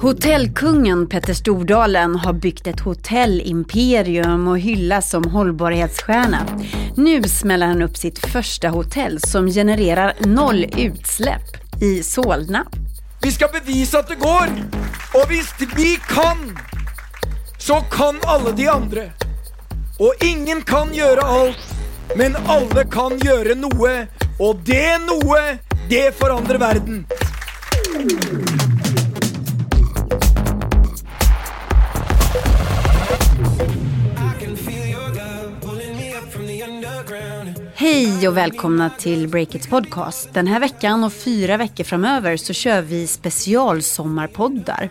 Hotellkungen Petter Stordalen har byggt ett hotellimperium och hyllas som hållbarhetsstjärna. Nu smäller han upp sitt första hotell som genererar noll utsläpp i Solna. Vi skal bevise at det går! Og hvis vi kan, så kan alle de andre. Og ingen kan gjøre alt, men alle kan gjøre noe. Og det noe, det forandrer verden. Hej och välkomna till Breakits podcast. Den här veckan och fyra veckor framöver så kör vi specialsommarpoddar.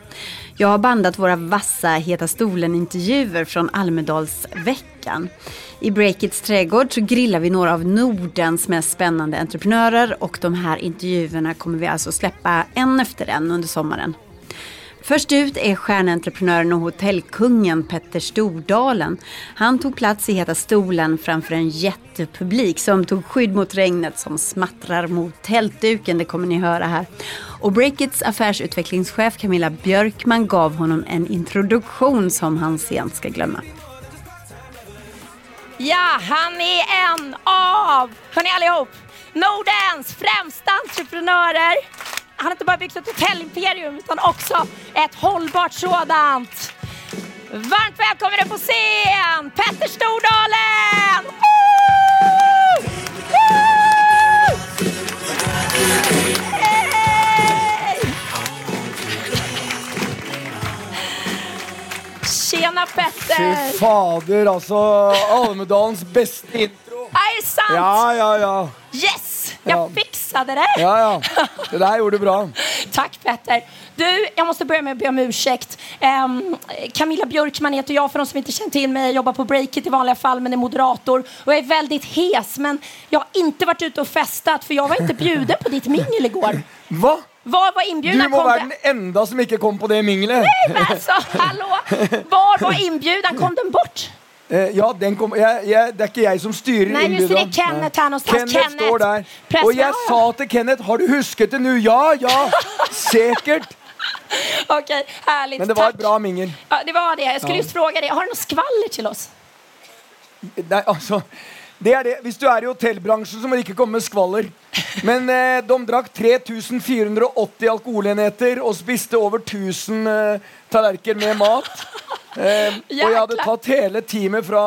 Jag har bandat våra vassa Heta stolen-intervjuer från Almedalsveckan. I Breakits trädgård så grillar vi några av Nordens mest spännande entreprenörer och de här intervjuerna kommer vi alltså släppa en efter en under sommaren. Först ut är stjärnentreprenören och hotellkungen Petter Stordalen. Han tog plats i Heta stolen framför en jättepublik som tog skydd mot regnet som smattrar mot tältduken. Det kommer ni höra här. Och Breakits affärsutvecklingschef Camilla Björkman gav honom en introduktion som han sent ska glömma. Ja, han är en av, hörni allihop, Nordens främsta entreprenörer. Han har inte bara byggt ett hotellimperium utan också ett hållbart sådant. Varmt välkommen upp på scen, Petter Stordalen! Woo! Woo! Hej! Tjena Petter! Fy fader, altså. Almedalens beste intro. Er det sant? Ja, ja, ja. Yes! Jag Ja. fixade det! Ja, ja. Det der gjorde du bra. Tack Petter. Du, jag måste börja med att be om ursäkt. Um, Camilla Björkman heter jag för de som inte känner till mig. Jag jobbar på Breakit i vanliga fall men är moderator. Och jag är väldigt hes men jag har inte varit ute och festat för jag var inte bjuden på ditt mingel igår. Hva? Var var Du inbjudan? må Kom være den? enda som ikke kom på det mingelet. Men alltså, hallå! Var var inbjudan? Kom den bort? Eh, ja, den kom, jeg, jeg, det er ikke jeg som styrer Nei, just det, innbyderen. det er Kenneth her nå. Kenneth, Kenneth. står der. Og jeg sa til Kenneth Har du husket det nå? Ja, ja. Sikkert. ok, herlig. Men det var et bra mingel. Ja, det var det. Jeg skulle Ja. just fråga deg, har du noe skvaller til oss? Nei, altså det er det. Hvis du er i hotellbransjen, så må du ikke komme med skvaller. Men eh, de drakk 3480 alkoholenheter og spiste over 1000 eh, tallerkener med mat. Eh, og jeg hadde tatt hele teamet fra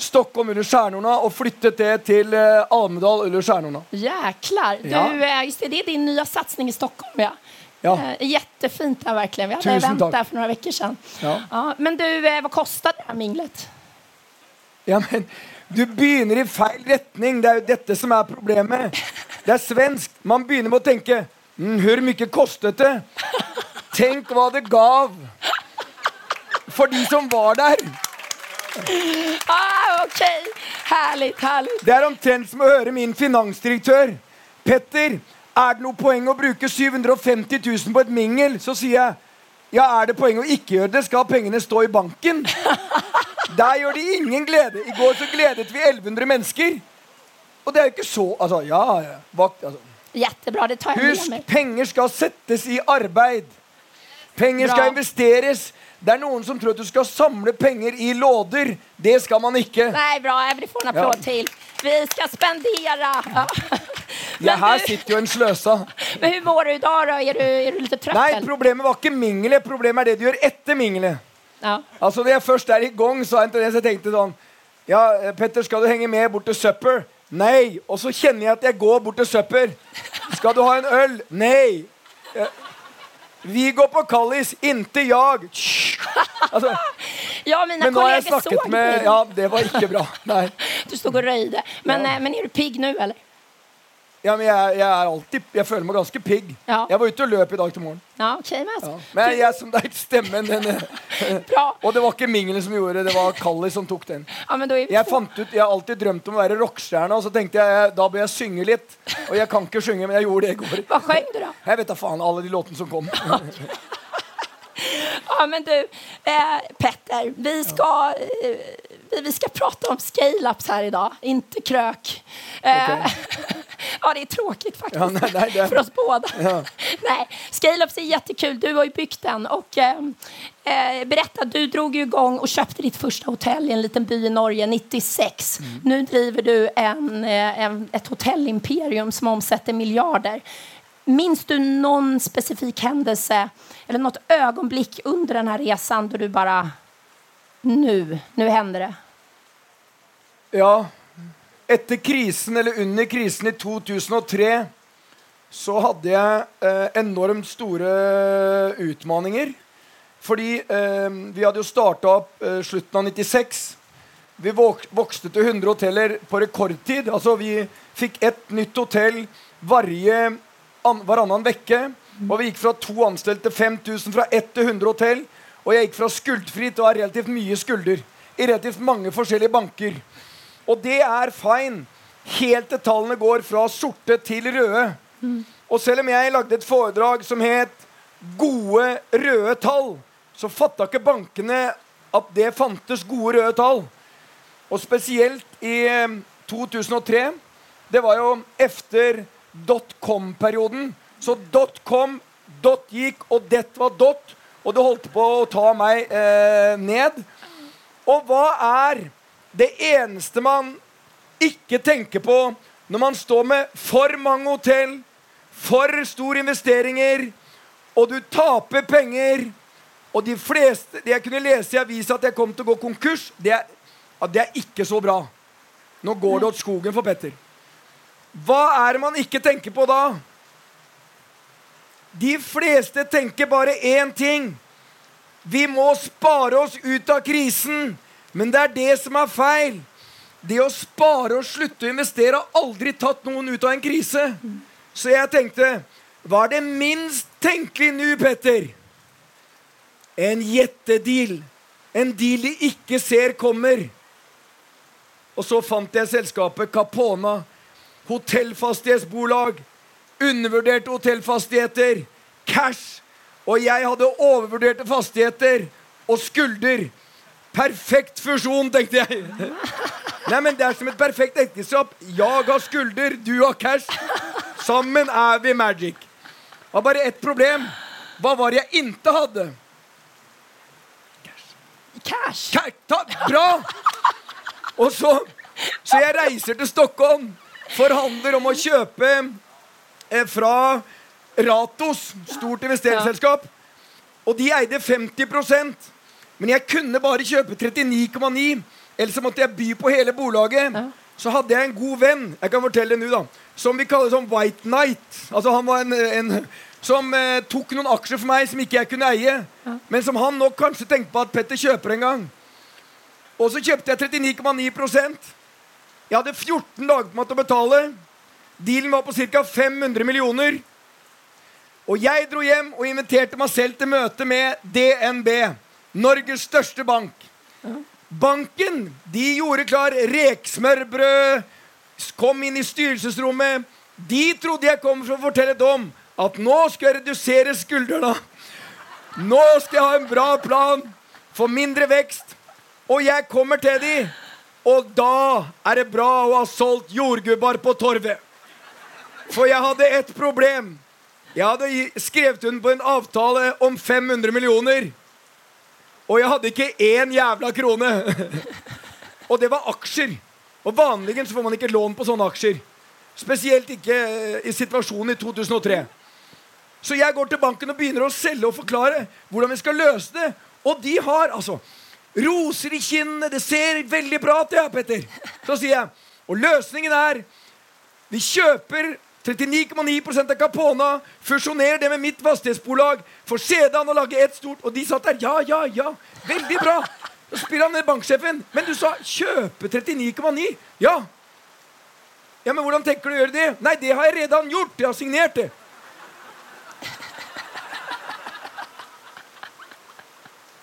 Stockholm under stjernorna og flyttet det til eh, Almedal under stjernorna. Jäklar. Du, Ja. eh, just det, det er din nye satsning i Stockholm. Ja. Ja. Eh, Jättefint där verkligen. Vi hade Tusen event for där för några veckor sedan. Ja. men du, eh, vad kostade det här minglet? Ja, men Du begynner i feil retning. Det er jo dette som er problemet. Det er svensk. Man begynner med å tenke mm, Hvor mye kostet det? Tenk hva det gav. For de som var der. Ah, ok. Herlig, herlig. Det er omtrent som å høre min finansdirektør. Petter, er det noe poeng å bruke 750 000 på et mingel? Så sier jeg ja, er det poeng å ikke gjøre det? Skal pengene stå i banken? Der gjør de ingen glede. I går så gledet vi 1100 mennesker. Og det er jo ikke så Altså, ja, ja. Vakt, altså. Jättebra, det tar jeg med Husk, mig. penger skal settes i arbeid. Penger Bra. skal investeres. Det er noen som tror at du skal samle penger i låder. Det skal man ikke. Nei, bra. Jeg vil få en applåd Ja. til. Vi skal spendere. Ja. Ja, her sitter jo en sløsa. men hur det du dag? da? Er du, er du litt trøtt? Nei, problemet var ikke mingelet. Problemet er det du gjør etter mingelet. Ja. Altså, når jeg først er i gang, så, er jeg tenkte sånn Ja, Petter, skal du henge med bort til Supper? Nei. Og så kjenner jeg at jeg går bort til Supper. Skal du ha en øl? Nei. Vi går på Kallis, inntil jag. Altså, ja, mine men nå har jeg snakket med. Ja, det var ikke bra. Nei. Du stod og røyde. Men, Ja. eh, men er du pigg nå, eller? Ja, men jeg, jeg er alltid Jeg føler meg ganske pigg. Ja. Jeg var ute og løp i dag til morgen. Ja, okay, men Ja. Men jeg som deg, stemmen den eh, Og det var ikke mingelen som gjorde det, det var Kalli som tok den. Ja, men då Jeg fant ut, jeg har alltid drømt om å være rockestjerne, og så tenkte jeg da bør jeg synge litt. Og jeg kan ikke synge, men jeg gjorde det i går. Hva sang du da? Jeg vet da faen alle de låtene som kom. Ja, men du, eh, Petter, vi skal, eh, vi- vi prate prata om scale-ups i dag, ikke krøk. Eh, Okej. Ja, det är tråkigt faktiskt. Ja, nej, nej, det- För oss båda. Ja. nej, Scale-Ups är jättekul. Du har ju byggt den. Och, eh, eh, berätta, du drog ju igång och köpte ditt första hotell i en liten by i Norge 96. Mm. Nu driver du en, eh, en, ett hotellimperium som omsätter miljarder. Minns du någon specifik händelse eller något ögonblick under den här resan då du bara nu, nu händer det? Ja, etter krisen, eller under krisen i 2003, så hadde jeg eh, enormt store utfordringer. Fordi eh, vi hadde jo starta opp eh, slutten av 96. Vi vok vokste til 100 hoteller på rekordtid. Altså Vi fikk ett nytt hotell varje an varannan uke. Og vi gikk fra to ansatte til 5000, fra ett til 100 hotell. Og jeg gikk fra skuldfri til å ha relativt mye skulder i relativt mange forskjellige banker. Og det er fine helt til tallene går fra sorte til røde. Og selv om jeg lagde et foredrag som het 'Gode røde tall', så fatta ikke bankene at det fantes gode røde tall. Og spesielt i eh, 2003. Det var jo efter dotcom-perioden. Så dotcom, dot gikk, og det var dot. Og det holdt på å ta meg eh, ned. Og hva er det eneste man ikke tenker på når man står med for mange hotell, for store investeringer, og du taper penger Og de fleste det Jeg kunne lese i avisa at jeg kom til å gå konkurs. Det er, det er ikke så bra. Nå går det åt skogen for Petter. Hva er det man ikke tenker på da? De fleste tenker bare én ting. Vi må spare oss ut av krisen. Men det er det som er feil. Det å spare og slutte å investere har aldri tatt noen ut av en krise. Så jeg tenkte Hva er det minst tenkelige nå, Petter? En jettedeal. En deal de ikke ser kommer. Og så fant jeg selskapet Capona. Hotellfastighetsbolag. Undervurderte hotellfastigheter. Cash. Og jeg hadde overvurderte fastigheter og skulder. Perfekt fusjon, tenkte jeg. Nei, men Det er som et perfekt ekteskap. Jeg har skulder, du har cash. Sammen er vi magic. Det var bare ett problem. Hva var det jeg ikke hadde? Cash! Cash! Ta, bra! Og så Så jeg reiser til Stockholm, forhandler om å kjøpe eh, fra Ratos, stort investeringsselskap. Og de eide 50 Men jeg kunne bare kjøpe 39,9. Ellers så måtte jeg by på hele bolaget. Så hadde jeg en god venn Jeg kan fortelle det nå da som vi kaller som White Knight. Altså Han var en, en som eh, tok noen aksjer for meg som ikke jeg kunne eie. Men som han nok kanskje tenkte på at Petter kjøper en gang. Og så kjøpte jeg 39,9% Jeg hadde 14 dager på meg til å betale. Dealen var på ca. 500 millioner. Og jeg dro hjem og inviterte meg selv til møte med DNB. Norges største bank. Banken de gjorde klar reksmørbrød, kom inn i styrelsesrommet. De trodde jeg kom for å fortelle dem at nå skal jeg redusere skuldrene. Nå skal jeg ha en bra plan for mindre vekst. Og jeg kommer til de, og da er det bra å ha solgt jordgubber på torvet. For jeg hadde ett problem. Jeg hadde skrevet under på en avtale om 500 millioner. Og jeg hadde ikke én jævla krone. Og det var aksjer. Og vanligvis får man ikke lån på sånne aksjer. Spesielt ikke eh, i situasjonen i 2003. Så jeg går til banken og begynner å selge og forklare hvordan vi skal løse det. Og de har altså roser i kinnene. Det ser veldig bra ut, ja, Petter. Så sier jeg Og løsningen er vi kjøper 39,9 av Capona, fusjonerer det med mitt fastighetsbolag, får sedan å lage ett stort Og de satt der. Ja, ja, ja. Veldig bra. Så spør han ned banksjefen. Men du sa kjøpe 39,9? Ja. Ja, men hvordan tenker du å gjøre det? Nei, det har jeg redan gjort. Jeg har signert det.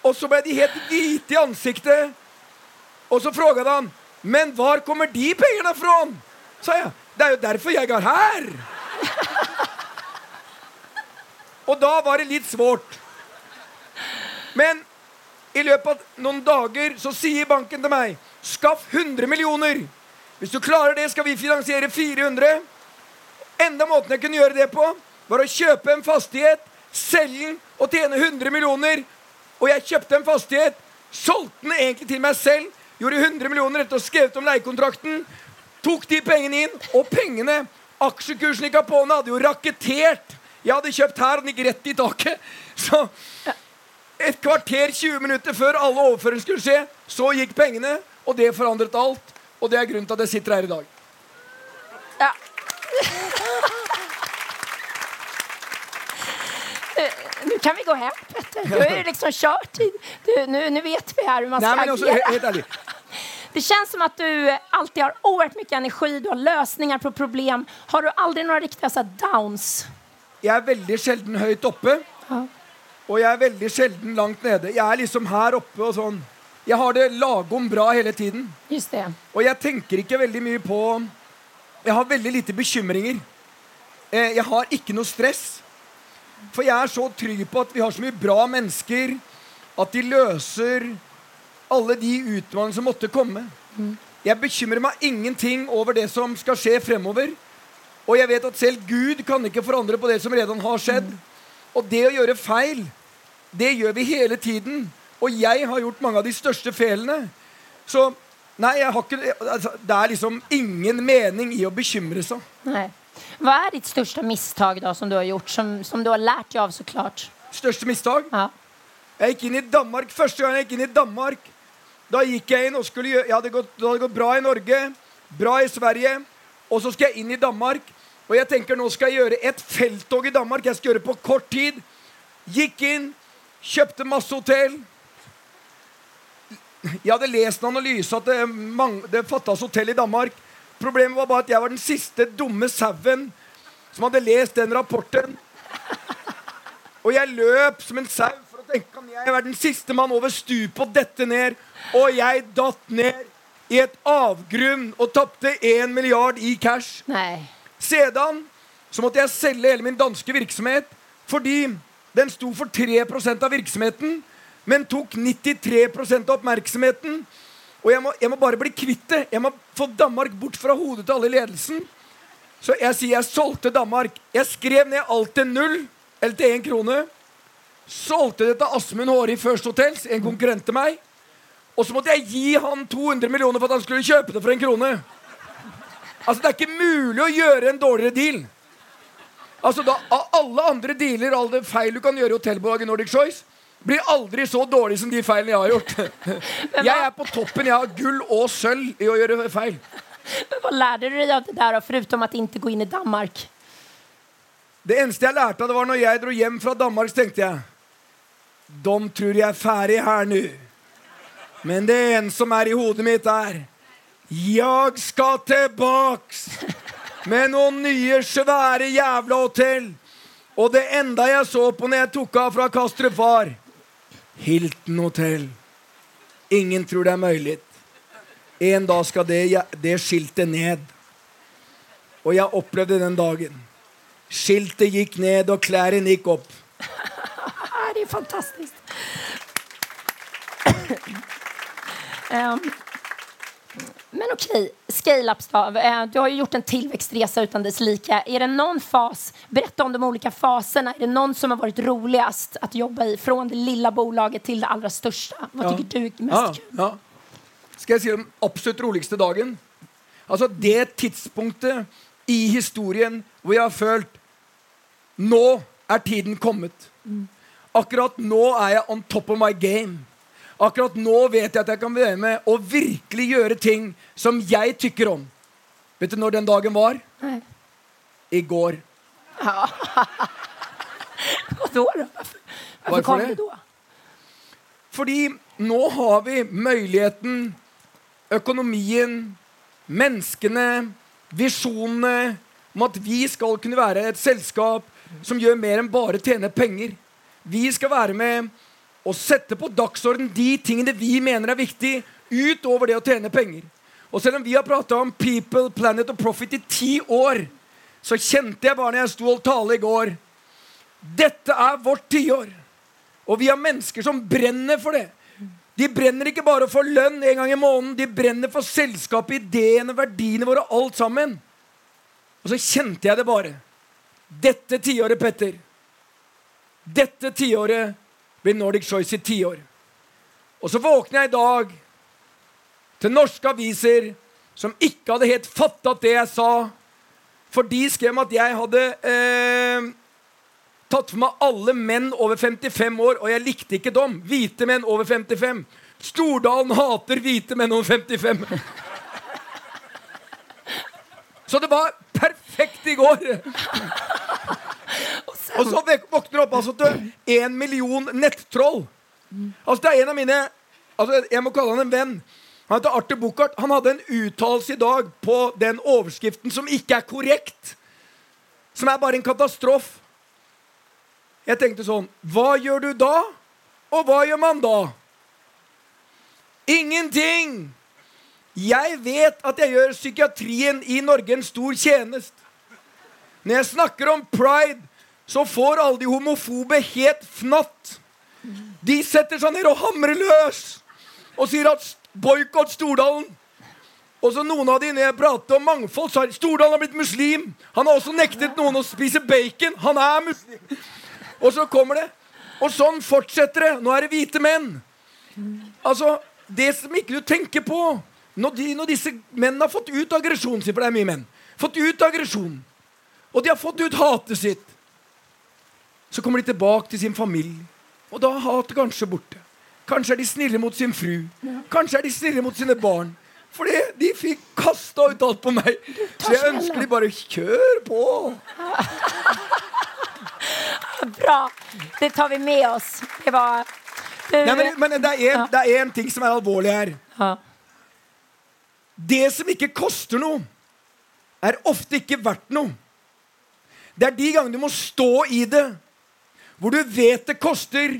Og så ble de helt hvite i ansiktet. Og så spurte han Men hvor kommer de pengene fra? Sa jeg. Det er jo derfor jeg er her. Og da var det litt svårt. Men i løpet av noen dager så sier banken til meg Skaff 100 millioner. Hvis du klarer det, skal vi finansiere 400. Enda måten jeg kunne gjøre det på, var å kjøpe en fastighet, selge den og tjene 100 millioner. Og jeg kjøpte en fastighet, solgte den egentlig til meg selv, gjorde 100 millioner etter å ha skrevet om leiekontrakten, tok de pengene inn, og pengene Aksjekursen i Capone hadde jo rakettert. Jeg hadde kjøpt her, og den gikk rett i taket. Så et kvarter, 20 minutter før alle overføringer skulle skje, så gikk pengene, og det forandret alt. Og det er grunnen til at jeg sitter her i dag. Ja. Nå kan vi gå hem, Petter. Du har jo liksom nu, nu vet vi her hvor man ska Nei, Det känns som att du alltid har oerhört mycket energi, du har lösningar på problem. Har du aldrig några riktiga så downs? Jeg er veldig sjelden høyt oppe, Ja. og jeg er veldig sjelden langt nede. Jeg er liksom her oppe og sånn. Jeg har det lagom bra hele tiden. Just det. Og jeg tenker ikke veldig mye på Jeg har veldig lite bekymringer. Eh, Jeg har ikke noe stress. For jeg er så trygg på at vi har så mye bra mennesker, at de løser alle de utfordringene som måtte komme. Jeg bekymrer meg ingenting over det som skal skje fremover. Og jeg vet at selv Gud kan ikke forandre på det som redan har skjedd. Og det å gjøre feil, det gjør vi hele tiden. Og jeg har gjort mange av de største feilene. Så nei, jeg har ikke, altså, det er liksom ingen mening i å bekymre seg. Nei. Hva er ditt største mistak da, som du har gjort, som, som du har lært deg av såklart? Største mistak? Ja. Jeg gikk inn i Danmark, Første gang jeg gikk inn i Danmark, da gikk jeg inn og skulle gjøre, ja, Det hadde gått bra i Norge, bra i Sverige, og så skal jeg inn i Danmark. Og jeg tenker nå skal jeg gjøre et felttog i Danmark. Jeg skal gjøre det på kort tid. Gikk inn, kjøpte masse hotell. Jeg hadde lest en analyse at det, det fattes hotell i Danmark. Problemet var bare at jeg var den siste dumme sauen som hadde lest den rapporten. Og jeg løp som en sau for å tenke om jeg var den siste mann over stupet og dette ned. Og jeg datt ned i et avgrunn og tapte én milliard i cash. Nei. Sedan så måtte jeg selge hele min danske virksomhet fordi den sto for 3% av virksomheten, men tok 93 av oppmerksomheten. Og jeg må, jeg må bare bli kvitt det. Jeg må få Danmark bort fra hodet til alle i ledelsen. Så jeg sier jeg solgte Danmark. Jeg skrev ned alt til null, eller til én krone. Solgte det til Asmund Håre i First Hotels, en konkurrent til meg. Og så måtte jeg gi han 200 millioner for at han skulle kjøpe det for en krone. Altså, Det er ikke mulig å gjøre en dårligere deal. Altså, da, Av alle andre dealer, alle feil du kan gjøre i hotellbolaget Nordic Choice, blir aldri så dårlig som de feilene jeg har gjort. Jeg er på toppen. Jeg har gull og sølv i å gjøre feil. Men Hva lærte du deg av det der, foruten at ikke inte gå inn i Danmark? Det eneste jeg lærte av det var når jeg dro hjem fra Danmark, så tenkte jeg De tror jeg er ferdig her nå. Men det en som er i hodet mitt, er Jeg skal tilbaks med noen nye, svære jævla hotell. Og det enda jeg så på når jeg tok av fra Kastrup, var Hilton hotell. Ingen tror det er mulig. En dag skal det, det skiltet ned. Og jeg opplevde den dagen. Skiltet gikk ned, og klærne gikk opp. Det er fantastiskt. Ehm, men okej, scale-ups då. Eh, Du har ju gjort en tillväxtresa utan dess lika. Är det någon fas, berätta om de olika faserna. Är det någon som har varit roligast att jobba i? Från det lilla bolaget till det allra största. Vad tycker du är mest ja, kul? ja. Skal jeg si den absolutt roligste dagen? Altså det tidspunktet i historien hvor jeg har følt Nå er tiden kommet. Akkurat nå er jeg on top of my game. Akkurat nå vet jeg at jeg kan være med og virkelig gjøre ting som jeg tykker om. Vet du når den dagen var? Nei. I går. Ja. Hva da? Hvorfor, Varför kom det? då? Fordi nå har vi muligheten, økonomien, menneskene, visjonene om at vi skal kunne være et selskap som gjør mer enn bare tjene penger. Vi skal være med og sette på dagsorden de tingene vi mener er viktig, utover det å tjene penger. Og selv om vi har prata om people, planet og profit i ti år, så kjente jeg bare når jeg sto og tale i går Dette er vårt tiår. Og vi har mennesker som brenner for det. De brenner ikke bare for lønn en gang i måneden. De brenner for selskapet, ideene, verdiene våre, alt sammen. Og så kjente jeg det bare. Dette tiåret, Petter Dette tiåret blir Nordic Choice i tiår. Og så våkner jeg i dag til norske aviser som ikke hadde helt fattet det jeg sa. For de skrev at jeg hadde eh, tatt for meg alle menn over 55 år, og jeg likte ikke dem. Hvite menn over 55. Stordalen hater hvite menn over 55. Så det var perfekt i går. Og så våkner opp altså til én million nettroll. Altså Det er en av mine altså Jeg må kalle han en venn. Han heter Arthur Buchardt. Han hadde en uttalelse i dag på den overskriften som ikke er korrekt. Som er bare en katastrofe. Jeg tenkte sånn Hva gjør du da? Og hva gjør man da? Ingenting! Jeg vet at jeg gjør psykiatrien i Norge en stor tjeneste. Når jeg snakker om pride, så får alle de homofobe helt fnatt. De setter seg ned og hamrer løs og sier at boikott Stordalen. Og så noen av de når jeg prater om mangfold, Så har Stordalen blitt muslim. Han har også nektet noen å spise bacon. Han er muslim. Og så kommer det. Og sånn fortsetter det. Nå er det hvite menn. Altså, Det som ikke du tenker på når, de, når disse mennene har fått ut aggresjonen sin, for det er mye menn, fått ut aggresjonen, og de har fått ut hatet sitt, så kommer de tilbake til sin familie, og da er hatet kanskje borte. Kanskje er de snille mot sin fru. Kanskje er de snille mot sine barn. Fordi de fikk kasta ut alt på meg. Så jeg ønsker de bare kjør på. Bra. Det tar vi med oss. Det var du, Nei, men, men det, er en, det en ting som er alvorlig her. ja. Det som ikke koster noe, er ofte ikke verdt noe. Det er de gangene du må stå i det, hvor du vet det koster,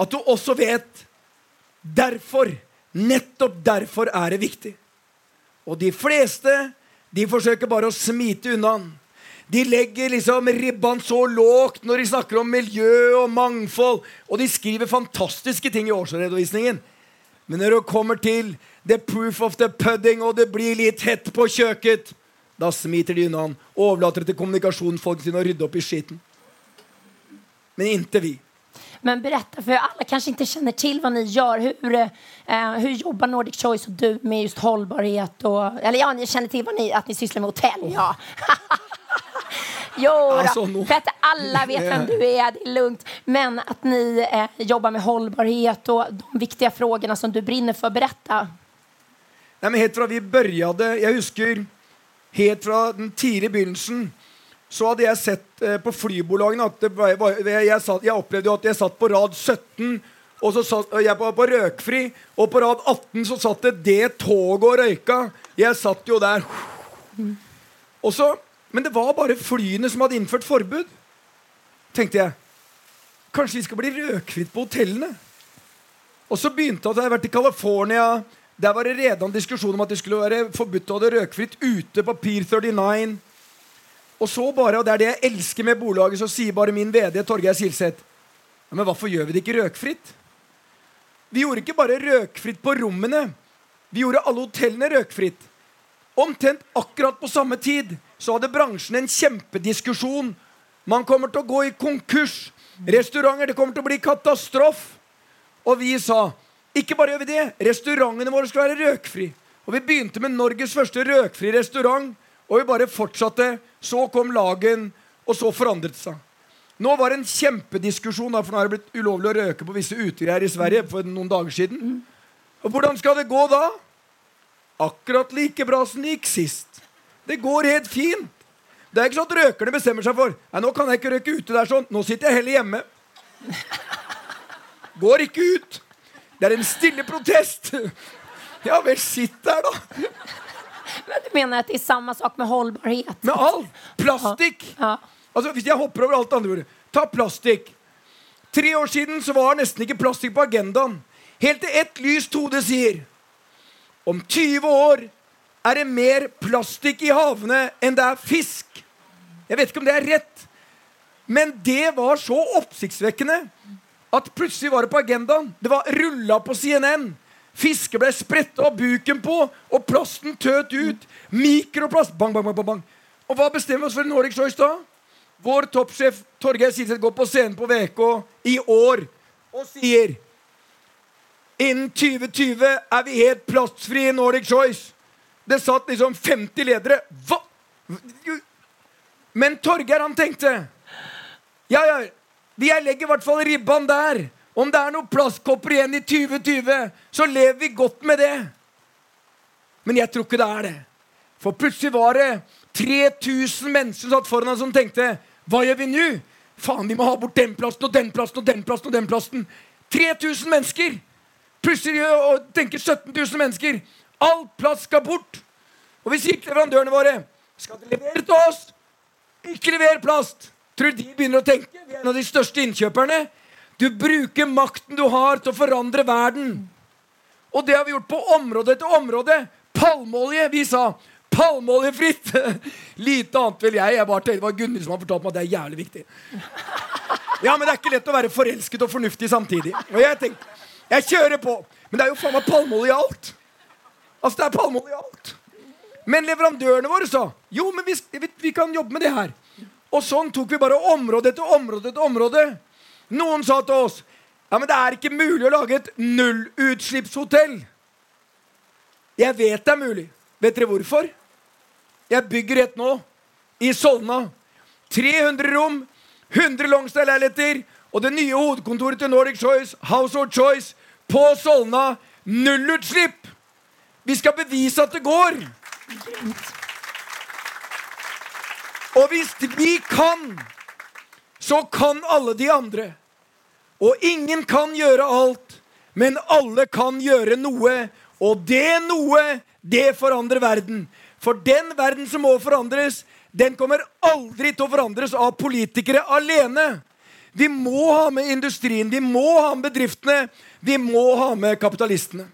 at du også vet Derfor, nettopp derfor er det viktig. Og de fleste, de forsøker bare å smite unna. De legger liksom ribban så lågt når de snakker om miljø og mangfold. Og de skriver fantastiske ting i årsredovisningen. Men når det kommer til the proof of the pudding, og det blir litt hett på kjøket, da smiter de unna og Overlater det til kommunikasjonsfolk sine å rydde opp i skiten. Men inte vi. Men berätta, för alla kanske inte känner till vad ni gör. Hur, eh, hur jobbar Nordic Choice och du med just hållbarhet? Och, eller ja, ni känner till vad ni, att ni sysslar med hotell. Ja. jo, Alltså, no. för att alla vet vem du är, det är lugnt. Men att ni eh, jobbar med hållbarhet och de viktiga frågorna som du brinner för. Berätta. Nej, men Helt fra vi började, Jeg husker helt fra den tidiga begynnelsen så hadde jeg sett eh, på flybolagene at var, jeg, jeg, satt, jeg opplevde jo at jeg satt på rad 17, og så satt jeg var på røkfri, og på rad 18 så satt det det toget og røyka. Jeg satt jo der. Og så, men det var bare flyene som hadde innført forbud. Tenkte jeg. Kanskje vi skal bli røkfritt på hotellene? Og så begynte at jeg hadde vært i California. Der var det redan diskusjon om at det skulle være forbudt å ha det røkfritt ute på Pier 39. Og så bare, og det er det jeg elsker med bolaget, så sier bare min VD Torgeir Silseth ja, Men hvorfor gjør vi det ikke røkfritt? Vi gjorde ikke bare røkfritt på rommene. Vi gjorde alle hotellene røkfritt. Omtrent akkurat på samme tid så hadde bransjen en kjempediskusjon. Man kommer til å gå i konkurs. Restauranter, det kommer til å bli katastrofe. Og vi sa ikke bare gjør vi det, restaurantene våre skal være røkfri. Og vi begynte med Norges første røkfri restaurant. Og vi bare fortsatte. Så kom Lagen, og så forandret det seg. Nå var det en kjempediskusjon, for nå er det blitt ulovlig å røke på visse utegreier i Sverige for noen dager siden. Og hvordan skal det gå da? Akkurat like bra som det gikk sist. Det går helt fint. Det er ikke sånn at røkerne bestemmer seg for Nei, nå kan jeg ikke røke ute der sånn. Nå sitter jeg heller hjemme. Går ikke ut. Det er en stille protest. Ja vel, sitt der, da. Men du mener at det er samme sak med holdbarhet? Med alt. Plastikk. Ja. Altså, Hvis jeg hopper over alt andre ordet Ta plastikk. Tre år siden så var nesten ikke plastikk på agendaen. Helt til ett lyst hode sier om 20 år er det mer plastikk i havene enn det er fisk. Jeg vet ikke om det er rett, men det var så oppsiktsvekkende at plutselig var det på agendaen. Det var rulla på CNN. Fisker ble spretta av buken på, og plasten tøt ut. Mikroplast. Bang, bang, bang, bang. Og hva bestemmer vi oss for i Nordic Choice da? Vår toppsjef Torgeir Silseth går på scenen på VK i år og sier Innen 2020 er vi helt plastfri i Nordic Choice. Det satt liksom 50 ledere. Hva? Men Torgeir, han tenkte Ja, ja, jeg legger i hvert fall ribban der. Om det er noen plastkopper igjen i 2020, så lever vi godt med det. Men jeg tror ikke det er det. For plutselig var det 3000 mennesker satt foran ham som tenkte Hva gjør vi nå? Faen, vi må ha bort den plassen og den plassen og den plassen og den plassen. 3000 mennesker! Plutselig tenker 17 000 mennesker. All plass skal bort. Og vi sier til leverandørene våre Skal dere levere til oss? Ikke lever plast! Tror de begynner å tenke? Vi er en av de største innkjøperne. Du bruker makten du har, til å forandre verden. Og det har vi gjort på område etter område. Palmeolje. Vi sa palmeoljefritt. Lite annet vil jeg. jeg bare Det var Gunhild som har fortalt meg at det er jævlig viktig. Ja, men det er ikke lett å være forelsket og fornuftig samtidig. Og jeg tenkte, jeg kjører på. Men det er jo faen meg palmeolje i alt. Altså, det er palmeolje i alt. Men leverandørene våre sa jo, men vi, vi, vi, kan jobbe med det her. Og sånn tok vi bare område etter område etter område. Noen sa til oss ja, men det er ikke mulig å lage et nullutslippshotell. Jeg vet det er mulig. Vet dere hvorfor? Jeg bygger et nå. I Solna. 300 rom, 100 Longstad-leiligheter og det nye hovedkontoret til Nordic Choice, House of Choice, på Solna. Nullutslipp! Vi skal bevise at det går. Og hvis vi kan, så kan alle de andre. Og ingen kan gjøre alt, men alle kan gjøre noe. Og det noe, det forandrer verden. For den verden som må forandres, den kommer aldri til å forandres av politikere alene. Vi må ha med industrien, vi må ha med bedriftene, vi må ha med kapitalistene.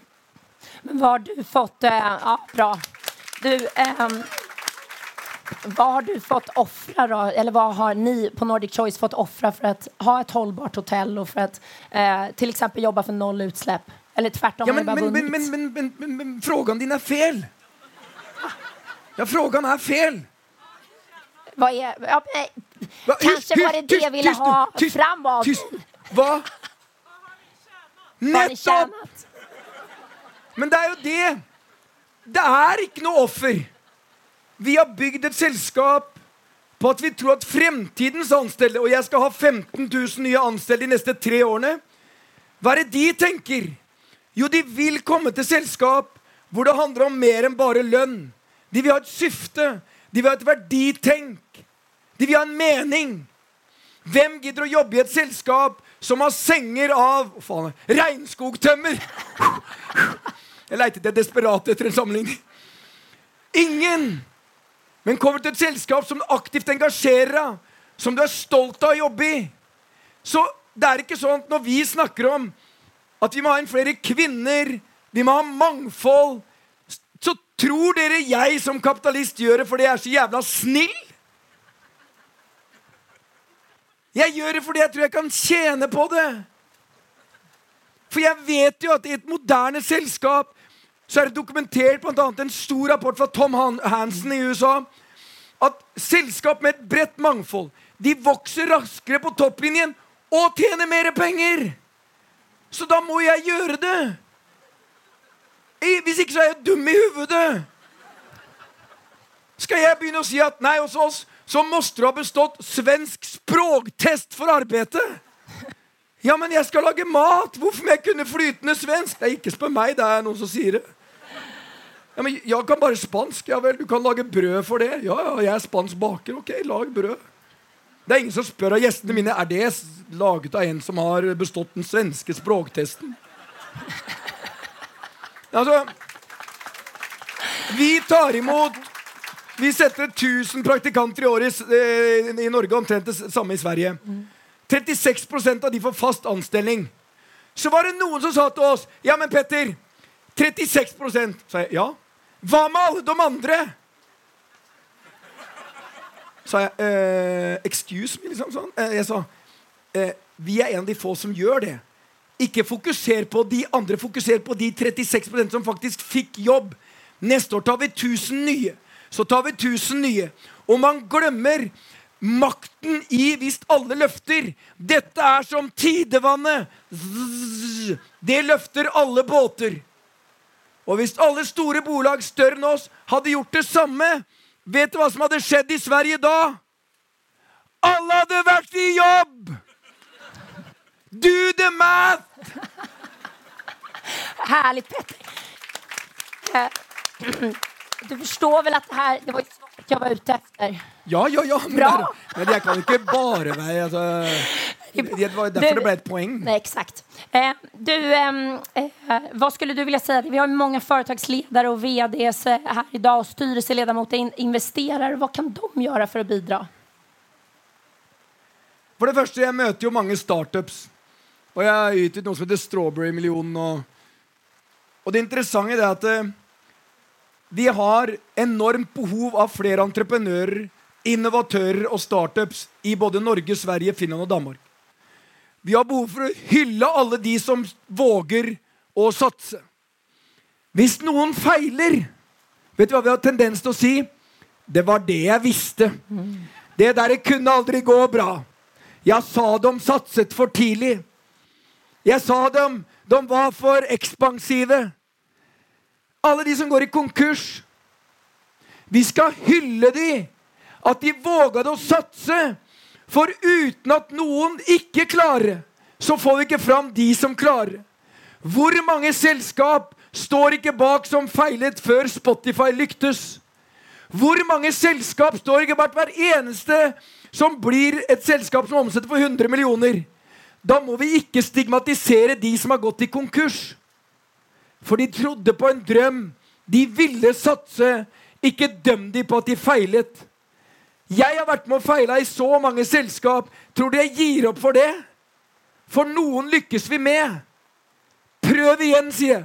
Men hva har du fått eh, Ja, bra. Du eh, Hva har du fått ofra, da? Eller hva har ni på Nordic Choice fått ofra for å ha et holdbart hotell og for å eh, til eksempel jobbe for null utslipp? Eller tvärtom? Ja, men, men, men, men, men, men, men, men frågan din er fel. Ja, frågan er fel. Vad är, ja, Va, kanske var det det jag ville ha tyst, av Tyst. Hva? Nettopp! Men det er jo det. Det er ikke noe offer. Vi har bygd et selskap på at vi tror at fremtidens ansatte Og jeg skal ha 15 000 nye ansatte de neste tre årene. Hva er det de tenker? Jo, de vil komme til selskap hvor det handler om mer enn bare lønn. De vil ha et syfte. De vil ha et verditenk. De vil ha en mening. Hvem gidder å jobbe i et selskap som har senger av oh, faen, regnskogtømmer? Jeg leite desperat etter en sammenligning. Ingen! Men kommer til et selskap som aktivt engasjerer deg, som du er stolt av å jobbe i. Så det er ikke sånn at når vi snakker om at vi må ha inn flere kvinner, vi må ha mangfold, så tror dere jeg som kapitalist gjør det fordi jeg er så jævla snill? Jeg gjør det fordi jeg tror jeg kan tjene på det. For jeg vet jo at i et moderne selskap så er det dokumentert bl.a. en stor rapport fra Tom Hansen i USA at selskap med et bredt mangfold de vokser raskere på topplinjen og tjener mer penger. Så da må jeg gjøre det. Hvis ikke så er jeg dum i hodet. Skal jeg begynne å si at nei, hos oss så måtte du ha bestått svensk språktest for arbeidet. Ja, men jeg skal lage mat! Hvorfor må jeg kunne flytende svensk? Det er ikke spør meg, det er noen som sier det. Ja, men Jeg kan bare spansk. Ja vel, du kan lage brød for det. Ja, ja, jeg er spansk baker. Ok, lag brød. Det er ingen som spør av gjestene mine er det laget av en som har bestått den svenske språktesten. Altså Vi tar imot vi setter 1000 praktikanter i året i, i Norge, omtrent det samme i Sverige. 36% av de får fast anstelling. Så var det noen som sa til oss Ja, men Petter, 36 sa jeg. Ja. Hva med alle de andre? Sa jeg. Eh, excuse me, liksom sånn. Eh, jeg sa eh, vi er en av de få som gjør det. Ikke fokuser på de andre, fokuser på de 36% som faktisk fikk jobb. Neste år tar vi 1000 nye. Så tar vi 1000 nye. Og man glemmer makten i hvis alle løfter. Dette er som tidevannet. Det løfter alle båter. Og hvis alle store bolag større enn oss hadde gjort det samme, vet du hva som hadde skjedd i Sverige da? Alle hadde vært i jobb! Do the math! Herlig, Petter. Du forstår vel at det her det var svaret jag var ute efter. Ja, ja, ja. Men, der, men jeg kan ikke bare være altså, Det var derfor det ble et poeng. Nej, exakt. Eh, du, eh, vad skulle du vilja säga? Vi har många företagsledare och VDs eh, här idag och styrelseledamöter, in, investerare. Vad kan de göra för att bidra? For det første, jeg møter jo mange startups. Og jeg har ytet noe som heter Strawberry-millionen. Og, og det interessante er at de vi har enormt behov av flere entreprenører, innovatører og startups i både Norge, Sverige, Finland og Danmark. Vi har behov for å hylle alle de som våger å satse. Hvis noen feiler, vet du hva vi har tendens til å si? Det var det jeg visste. Det der kunne aldri gå bra. Jeg sa de satset for tidlig. Jeg sa dem de var for ekspansive. Alle de som går i konkurs. Vi skal hylle de, at de våget å satse. For uten at noen ikke klarer, så får vi ikke fram de som klarer. Hvor mange selskap står ikke bak som feilet før Spotify lyktes? Hvor mange selskap står ikke bak hver eneste som blir et selskap som omsetter for 100 millioner? Da må vi ikke stigmatisere de som har gått i konkurs. For de trodde på en drøm. De ville satse. Ikke døm de på at de feilet. Jeg har vært med og feila i så mange selskap. Tror du jeg gir opp for det? For noen lykkes vi med. Prøv igjen, sier jeg.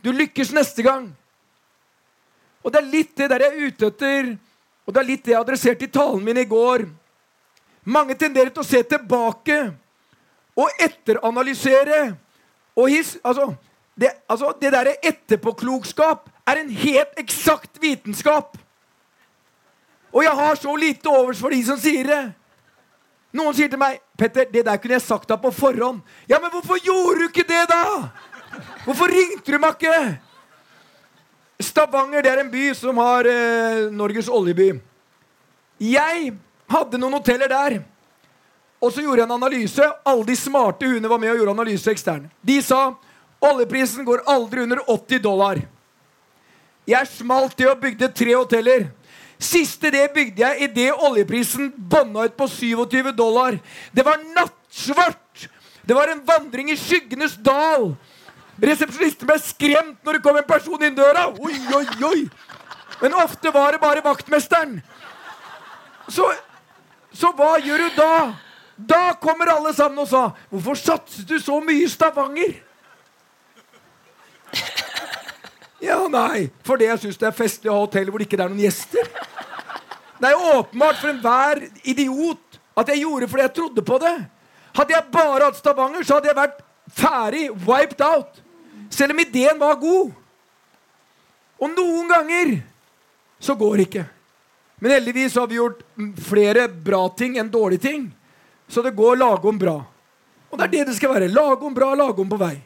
Du lykkes neste gang. Og det er litt det der jeg er ute etter, og det er litt det jeg adresserte i talen min i går. Mange tenderer til å se tilbake og etteranalysere. Og his, altså, det, altså, det derre etterpåklokskap er en helt eksakt vitenskap. Og jeg har så lite overs for de som sier det. Noen sier til meg 'Petter, det der kunne jeg sagt deg på forhånd'. Ja, men hvorfor gjorde du ikke det, da? Hvorfor ringte du meg ikke? Stavanger det er en by som har eh, Norges oljeby. Jeg hadde noen hoteller der. Og så gjorde jeg en analyse. Alle de smarte huene var med og gjorde analyse eksterne. De sa oljeprisen går aldri under 80 dollar. Jeg smalt til og bygde tre hoteller. Siste det bygde jeg idet oljeprisen bånna ut på 27 dollar. Det var nattsvart! Det var en vandring i skyggenes dal. Resepsjonisten ble skremt når det kom en person inn døra. Oi, oi, oi. Men ofte var det bare vaktmesteren. Så, så hva gjør du da? Da kommer alle sammen og sa 'Hvorfor satset du så mye i Stavanger?' Ja, nei, fordi jeg syns det er festlig å ha hotell hvor det ikke er noen gjester. Det er jo åpenbart for enhver idiot at jeg gjorde fordi jeg trodde på det. Hadde jeg bare hatt Stavanger, så hadde jeg vært ferdig, wiped out. Selv om ideen var god. Og noen ganger så går det ikke. Men heldigvis har vi gjort flere bra ting enn dårlige ting. Så det går lagom bra. Og det er det det skal være. Lagom bra, lagom på vei.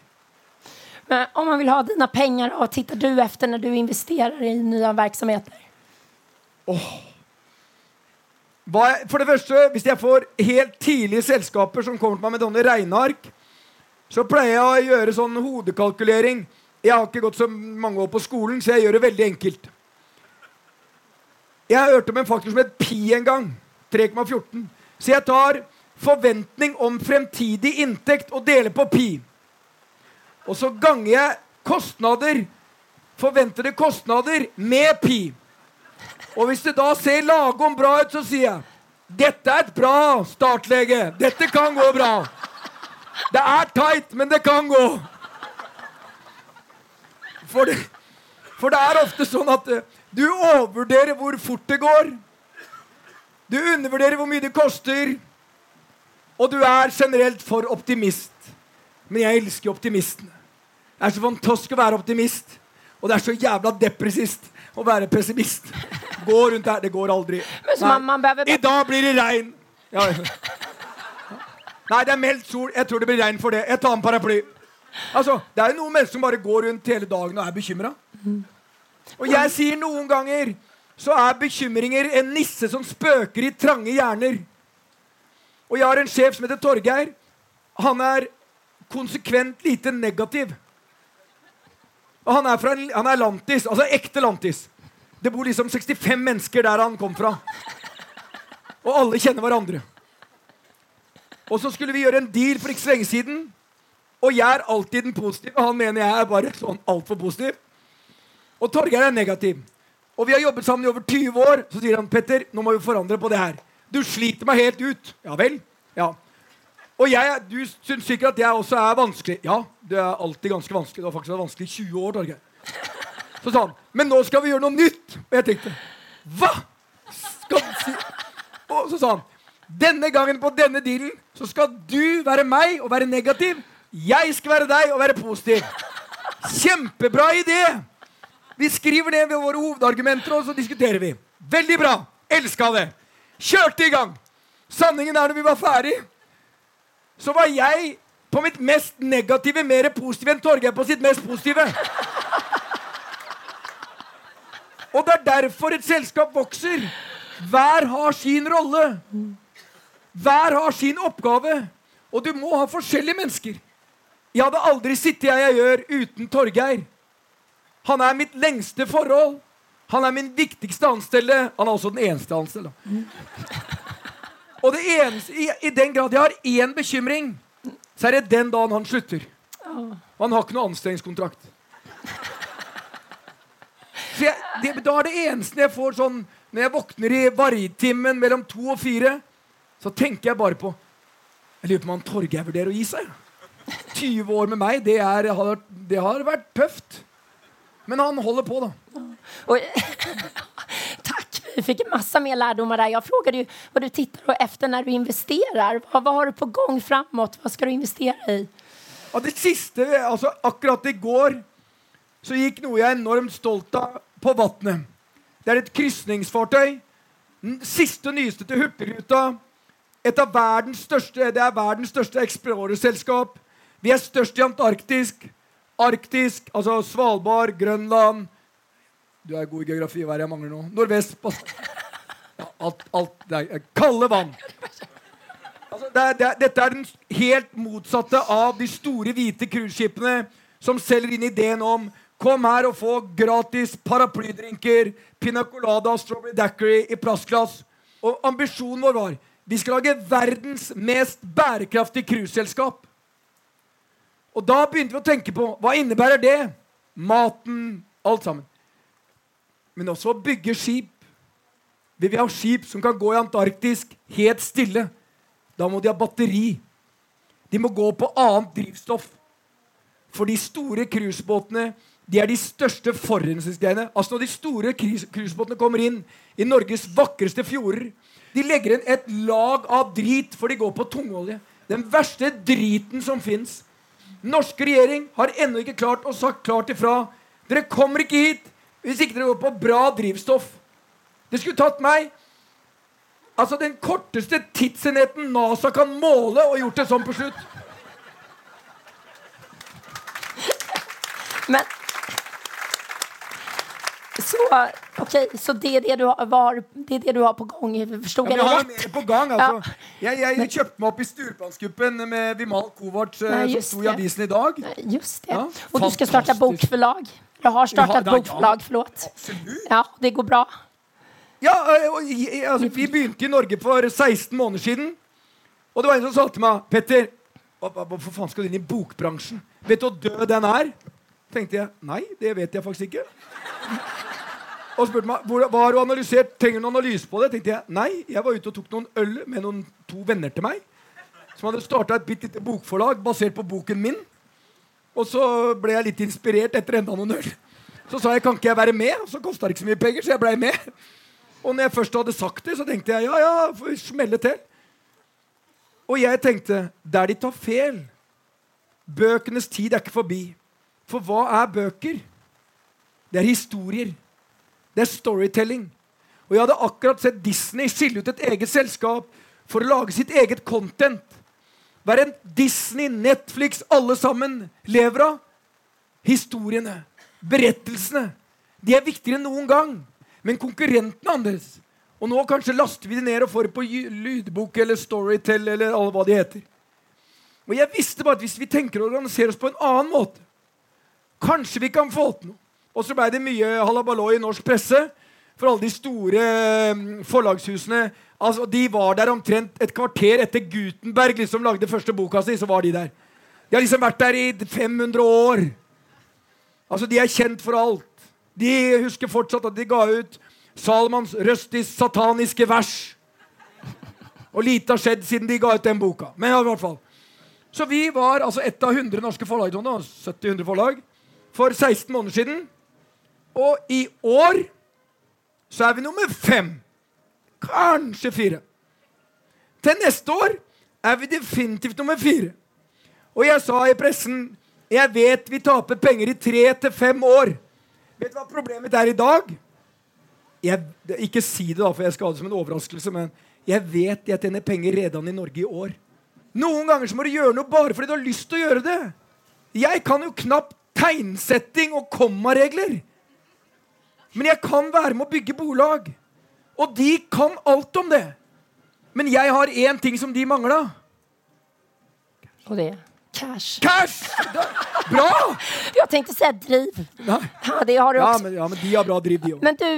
Men om man vill ha dina pengar, vad tittar du efter när du investerar i nya verksamheter? Er, for det første, Hvis jeg får helt tidlige selskaper som kommer til meg med sånne regneark, så pleier jeg å gjøre sånn hodekalkulering. Jeg har ikke gått så mange år på skolen, så jeg gjør det veldig enkelt. Jeg har hørt om en faktor som het pi en gang. 3,14. Så jeg tar forventning om fremtidig inntekt og deler på pi. Og så ganger jeg kostnader, forventede kostnader, med pi. Og hvis det da ser lagom bra ut, så sier jeg dette er et bra startlege. Dette kan gå bra. Det er tight, men det kan gå. For det, for det er ofte sånn at eh, du overvurderer hvor fort det går. Du undervurderer hvor mye det koster. Og du er generelt for optimist. Men jeg elsker optimistene. Det er så fantastisk å være optimist. Og det er så jævla depressivt å være pessimist. Gå rundt der. Det går aldri. I dag blir det regn. Ja. Nei, det er meldt sol. Jeg tror det blir regn for det. Jeg tar en paraply. Altså, Det er jo noen mennesker som bare går rundt hele dagen og er bekymra. Og jeg sier noen ganger så er bekymringer en nisse som spøker i trange hjerner. Og jeg har en sjef som heter Torgeir. Han er konsekvent lite negativ. Og han er, fra han er lantis, altså ekte lantis. Det bor liksom 65 mennesker der han kom fra. Og alle kjenner hverandre. Og så skulle vi gjøre en deal for ikke så lenge siden. Og jeg er alltid den positive. Han mener jeg er bare sånn altfor positiv. Og Torgeir er negativ. Og vi har jobbet sammen i over 20 år. Så sier han Petter, nå må vi forandre på det her. Du sliter meg helt ut. Ja vel? Ja. Og jeg, du syns sikkert at jeg også er vanskelig. Ja, det er alltid ganske vanskelig. Det har faktisk vært vanskelig i 20 år, Torgeir. Så sa han, men nå skal vi gjøre noe nytt. Og jeg tenkte, hva? Skal du si? Og så sa han, denne gangen på denne dealen så skal du være meg og være negativ. Jeg skal være deg og være positiv. Kjempebra idé! Vi skriver ned ved våre hovedargumenter, og så diskuterer vi. Veldig bra. Elska det. Kjørte i gang. Sanningen er når vi var ferdig, så var jeg på mitt mest negative mer positive enn Torgeir på sitt mest positive. Og det er derfor et selskap vokser. Hver har sin rolle. Hver har sin oppgave. Og du må ha forskjellige mennesker. Jeg hadde aldri sittet jeg, jeg gjør uten Torgeir. Han er mitt lengste forhold. Han er min viktigste anstelle. Han er også den eneste anstelle. Og det eneste, i, i den grad jeg har én bekymring, så er det den dagen han slutter. Og han har ikke noe anstellingskontrakt. Så jeg, det, da er det eneste jeg får sånn Når jeg våkner i vargtimen mellom to og fire, så tenker jeg bare på Jeg lurer på om han Torgeir vurderer å gi seg. 20 år med meg, det, er, har, det har vært tøft. Men han holder på, da. Og fick en massa mer lärdomar där. Jag frågade ju vad du tittar efter när du investerar. Vad, vad har du på gång framåt? Vad ska du investera i? Og det siste, altså akkurat i går, så gikk noe jeg enormt stolt av, på vannet. Det er et krysningsfartøy. Siste og nyeste til Hurtigruta. Et av verdens største, det er verdens største Explorer-selskap. Vi er størst i Antarktisk. Arktisk, altså Svalbard, Grønland Du er god i geografi. Hva er det jeg mangler nå? Nordvest. Pass. Ja, alt, alt det er Kalde vann. Altså, det er, det er, dette er den helt motsatte av de store, hvite cruiseskipene som selger inn ideen om Kom her og få gratis paraplydrinker, pina colada og strawberry daiquiri i plastglass. Og ambisjonen vår var vi skal lage verdens mest bærekraftige cruiseselskap. Og da begynte vi å tenke på hva innebærer det? Maten, alt sammen. Men også å bygge skip. Vi vil ha skip som kan gå i Antarktis helt stille. Da må de ha batteri. De må gå på annet drivstoff. For de store cruisebåtene de er de største forurensningsgreiene. Altså Når de store cruise- cruisebåtene kommer inn i Norges vakreste fjorder De legger inn et lag av drit, for de går på tungolje. Den verste driten som fins. Norske regjering har ennå ikke klart å sagt klart ifra. Dere kommer ikke hit hvis ikke dere går på bra drivstoff. Det skulle tatt meg Altså den korteste tidsenheten NASA kan måle, og gjort det sånn på slutt. Men... Så, okej, så det er det du har, var, det er det du har på gang? Forsto Ja, jeg det rett? mer på gang. altså. Jeg, jeg kjøpte meg opp i Sturplansgruppen med Vimal Kovac, eh, som sto i avisen i dag. Just det. Ja, og du skal starte fantastiskt. Du har starta et bokforlag, ja. bokförlag, förlåt. Absolutt. Ja, det går bra. Ja, altså, Vi begynte i Norge for 16 måneder siden. Og det var en som sa til meg Petter, hvorfor faen skal du inn i bokbransjen? Vet du hvor død den er? tenkte jeg nei, det vet jeg faktisk ikke. Og spurte meg hva har du analysert. Trenger du noen analyse på det? tenkte jeg nei, jeg var ute og tok noen øl med noen to venner til meg. Som hadde starta et bitte lite bokforlag basert på boken min. Og så ble jeg litt inspirert etter enda noen øl. Så sa jeg kan ikke jeg være med? Og så kosta det ikke så mye penger, så jeg blei med. Og når jeg først hadde sagt det, så tenkte jeg ja, ja, får vi smelle til. Og jeg tenkte der de tar feil. Bøkenes tid er ikke forbi. For hva er bøker? Det er historier. Det er storytelling. Og jeg hadde akkurat sett Disney skille ut et eget selskap for å lage sitt eget content. Hva en Disney, Netflix, alle sammen lever av? Historiene, berettelsene. De er viktigere enn noen gang. Men konkurrenten andres. Og nå kanskje laster vi de ned og får det på lydbok eller Storytel eller alle hva de heter. Og jeg visste bare at hvis vi tenker å organisere oss på en annen måte, kanskje vi kan få til noe. Og så blei det mye halabaloi i norsk presse. For alle de store mm, forlagshusene altså De var der omtrent et kvarter etter Gutenberg liksom lagde første boka si. så var De der. De har liksom vært der i 500 år. Altså, De er kjent for alt. De husker fortsatt at de ga ut Salmans røstis sataniske vers. Og lite har skjedd siden de ga ut den boka. Men i hvert fall. Så vi var altså ett av 100 norske forlag 70-100 forlag, for 16 måneder siden. Og i år så er vi nummer fem. Kanskje fire. Til neste år er vi definitivt nummer fire. Og jeg sa i pressen jeg vet vi taper penger i tre til fem år. Vet du hva problemet er i dag? Jeg, ikke si det, da, for jeg skal ha det som en overraskelse, men jeg vet jeg tjener penger redan i Norge i år. Noen ganger så må du gjøre noe bare fordi du har lyst til å gjøre det. Jeg kan jo knapt tegnsetting og kommaregler. Men jeg kan være med å bygge bolag. Og de kan alt om det. Men jeg har én ting som de mangla. Og det? Cash. Cash! Bra! Jeg tenkte si driv. Ja, det har du ja. Men, ja, men de har bra driv, de Men du,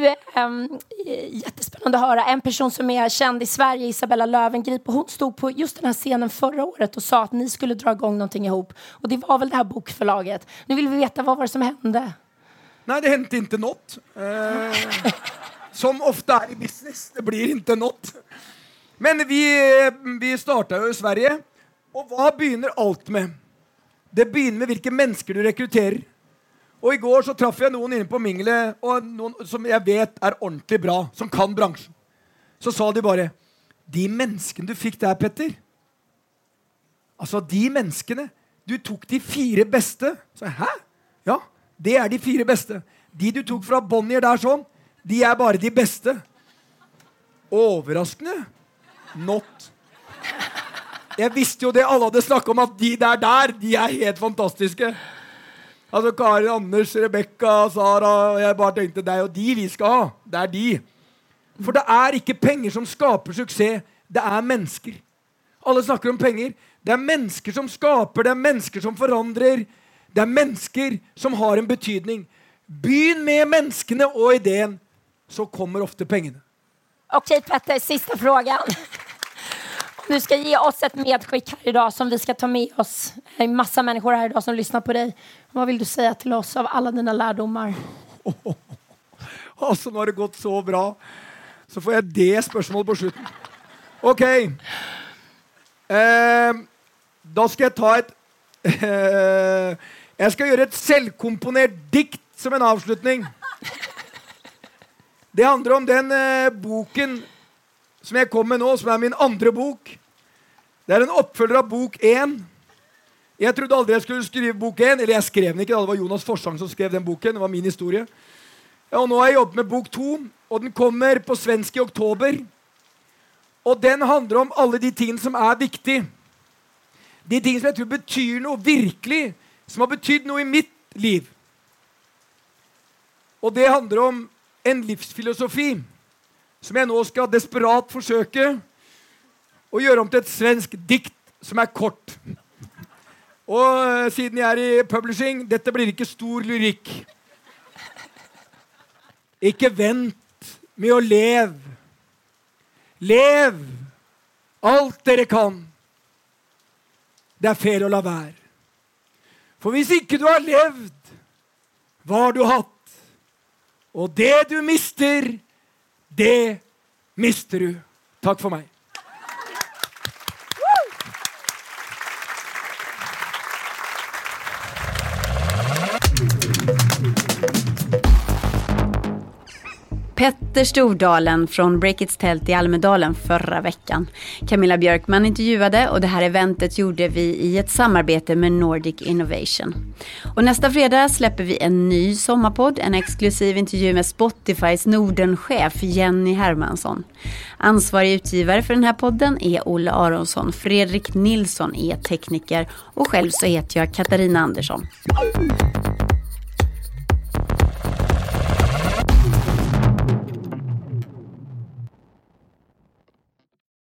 um, jättespännande å høre. En person som er kjent i Sverige, Isabella Lövengrip, hun hon stod på just den här scenen förra året og sa at ni skulle dra igång någonting ihop. Og det var vel det här bokförlaget. Nu vill vi veta vad var det som hände? Nei, det hendte ikke noe. Eh, som ofte er i business. Det blir inte något. Men vi, vi starta jo i Sverige. Og hva begynner alt med? Det begynner med hvilke mennesker du rekrutterer. Og I går så traff jeg noen inne på mingelet og noen som jeg vet er ordentlig bra, som kan bransjen. Så sa de bare De menneskene du fikk der, Petter Altså, de menneskene Du tok de fire beste. Så Hæ? Ja, det er de fire beste. De du tok fra Bonnier der sånn, de er bare de beste. Overraskende. Not. Jeg visste jo det. Alle hadde snakka om at de der der, de er helt fantastiske. Altså Karin, Anders, Rebekka, Sara Jeg bare tenkte det er jo de vi skal ha. Det er de. For det er ikke penger som skaper suksess. Det er mennesker. Alle snakker om penger. Det er mennesker som skaper, det er mennesker som forandrer. Det er mennesker som har en betydning. Begynn med menneskene og ideen, så kommer ofte pengene. Ok, Petter, siste frågan. Du ska ge oss ett medskick här idag som vi ska ta med oss. Det är massa människor här idag som lyssnar på dig. Vad vill du säga till oss av alla dina lärdomar? Oh, oh, oh. Altså, nå har det gått så bra. Så får jeg det spørsmålet på slutten. OK. Eh, da skal jeg ta et eh, Jeg skal gjøre et selvkomponert dikt som en avslutning. Det handler om den eh, boken som jeg kom med nå, som er min andre bok. Det er en oppfølger av bok én. Jeg trodde aldri jeg skulle skrive bok én. Eller jeg skrev den ikke, det var Jonas Forsang som skrev den boken. Det var min historie. Ja, og nå har jeg jobbet med bok to, og den kommer på svensk i oktober. Og den handler om alle de tingene som er viktige. De tingene som jeg tror betyr noe virkelig, som har betydd noe i mitt liv. Og det handler om en livsfilosofi som jeg nå skal desperat forsøke å gjøre om til et svensk dikt som er kort. Og uh, siden jeg er i publishing dette blir ikke stor lyrikk. Ikke vent med å leve. Lev alt dere kan. Det er fair å la være. For hvis ikke du har levd, hva har du hatt? Og det du mister, det mister du. Takk for meg. Petter Stordalen från Breakits tält i Almedalen förra veckan. Camilla Björkman intervjuade och det här eventet gjorde vi i ett samarbete med Nordic Innovation. Och nästa fredag släpper vi en ny sommarpodd, en exklusiv intervju med Spotifys Nordenchef Jenny Hermansson. Ansvarig utgivare för den här podden är Olle Aronsson, Fredrik Nilsson är tekniker och själv så heter jag Katarina Andersson.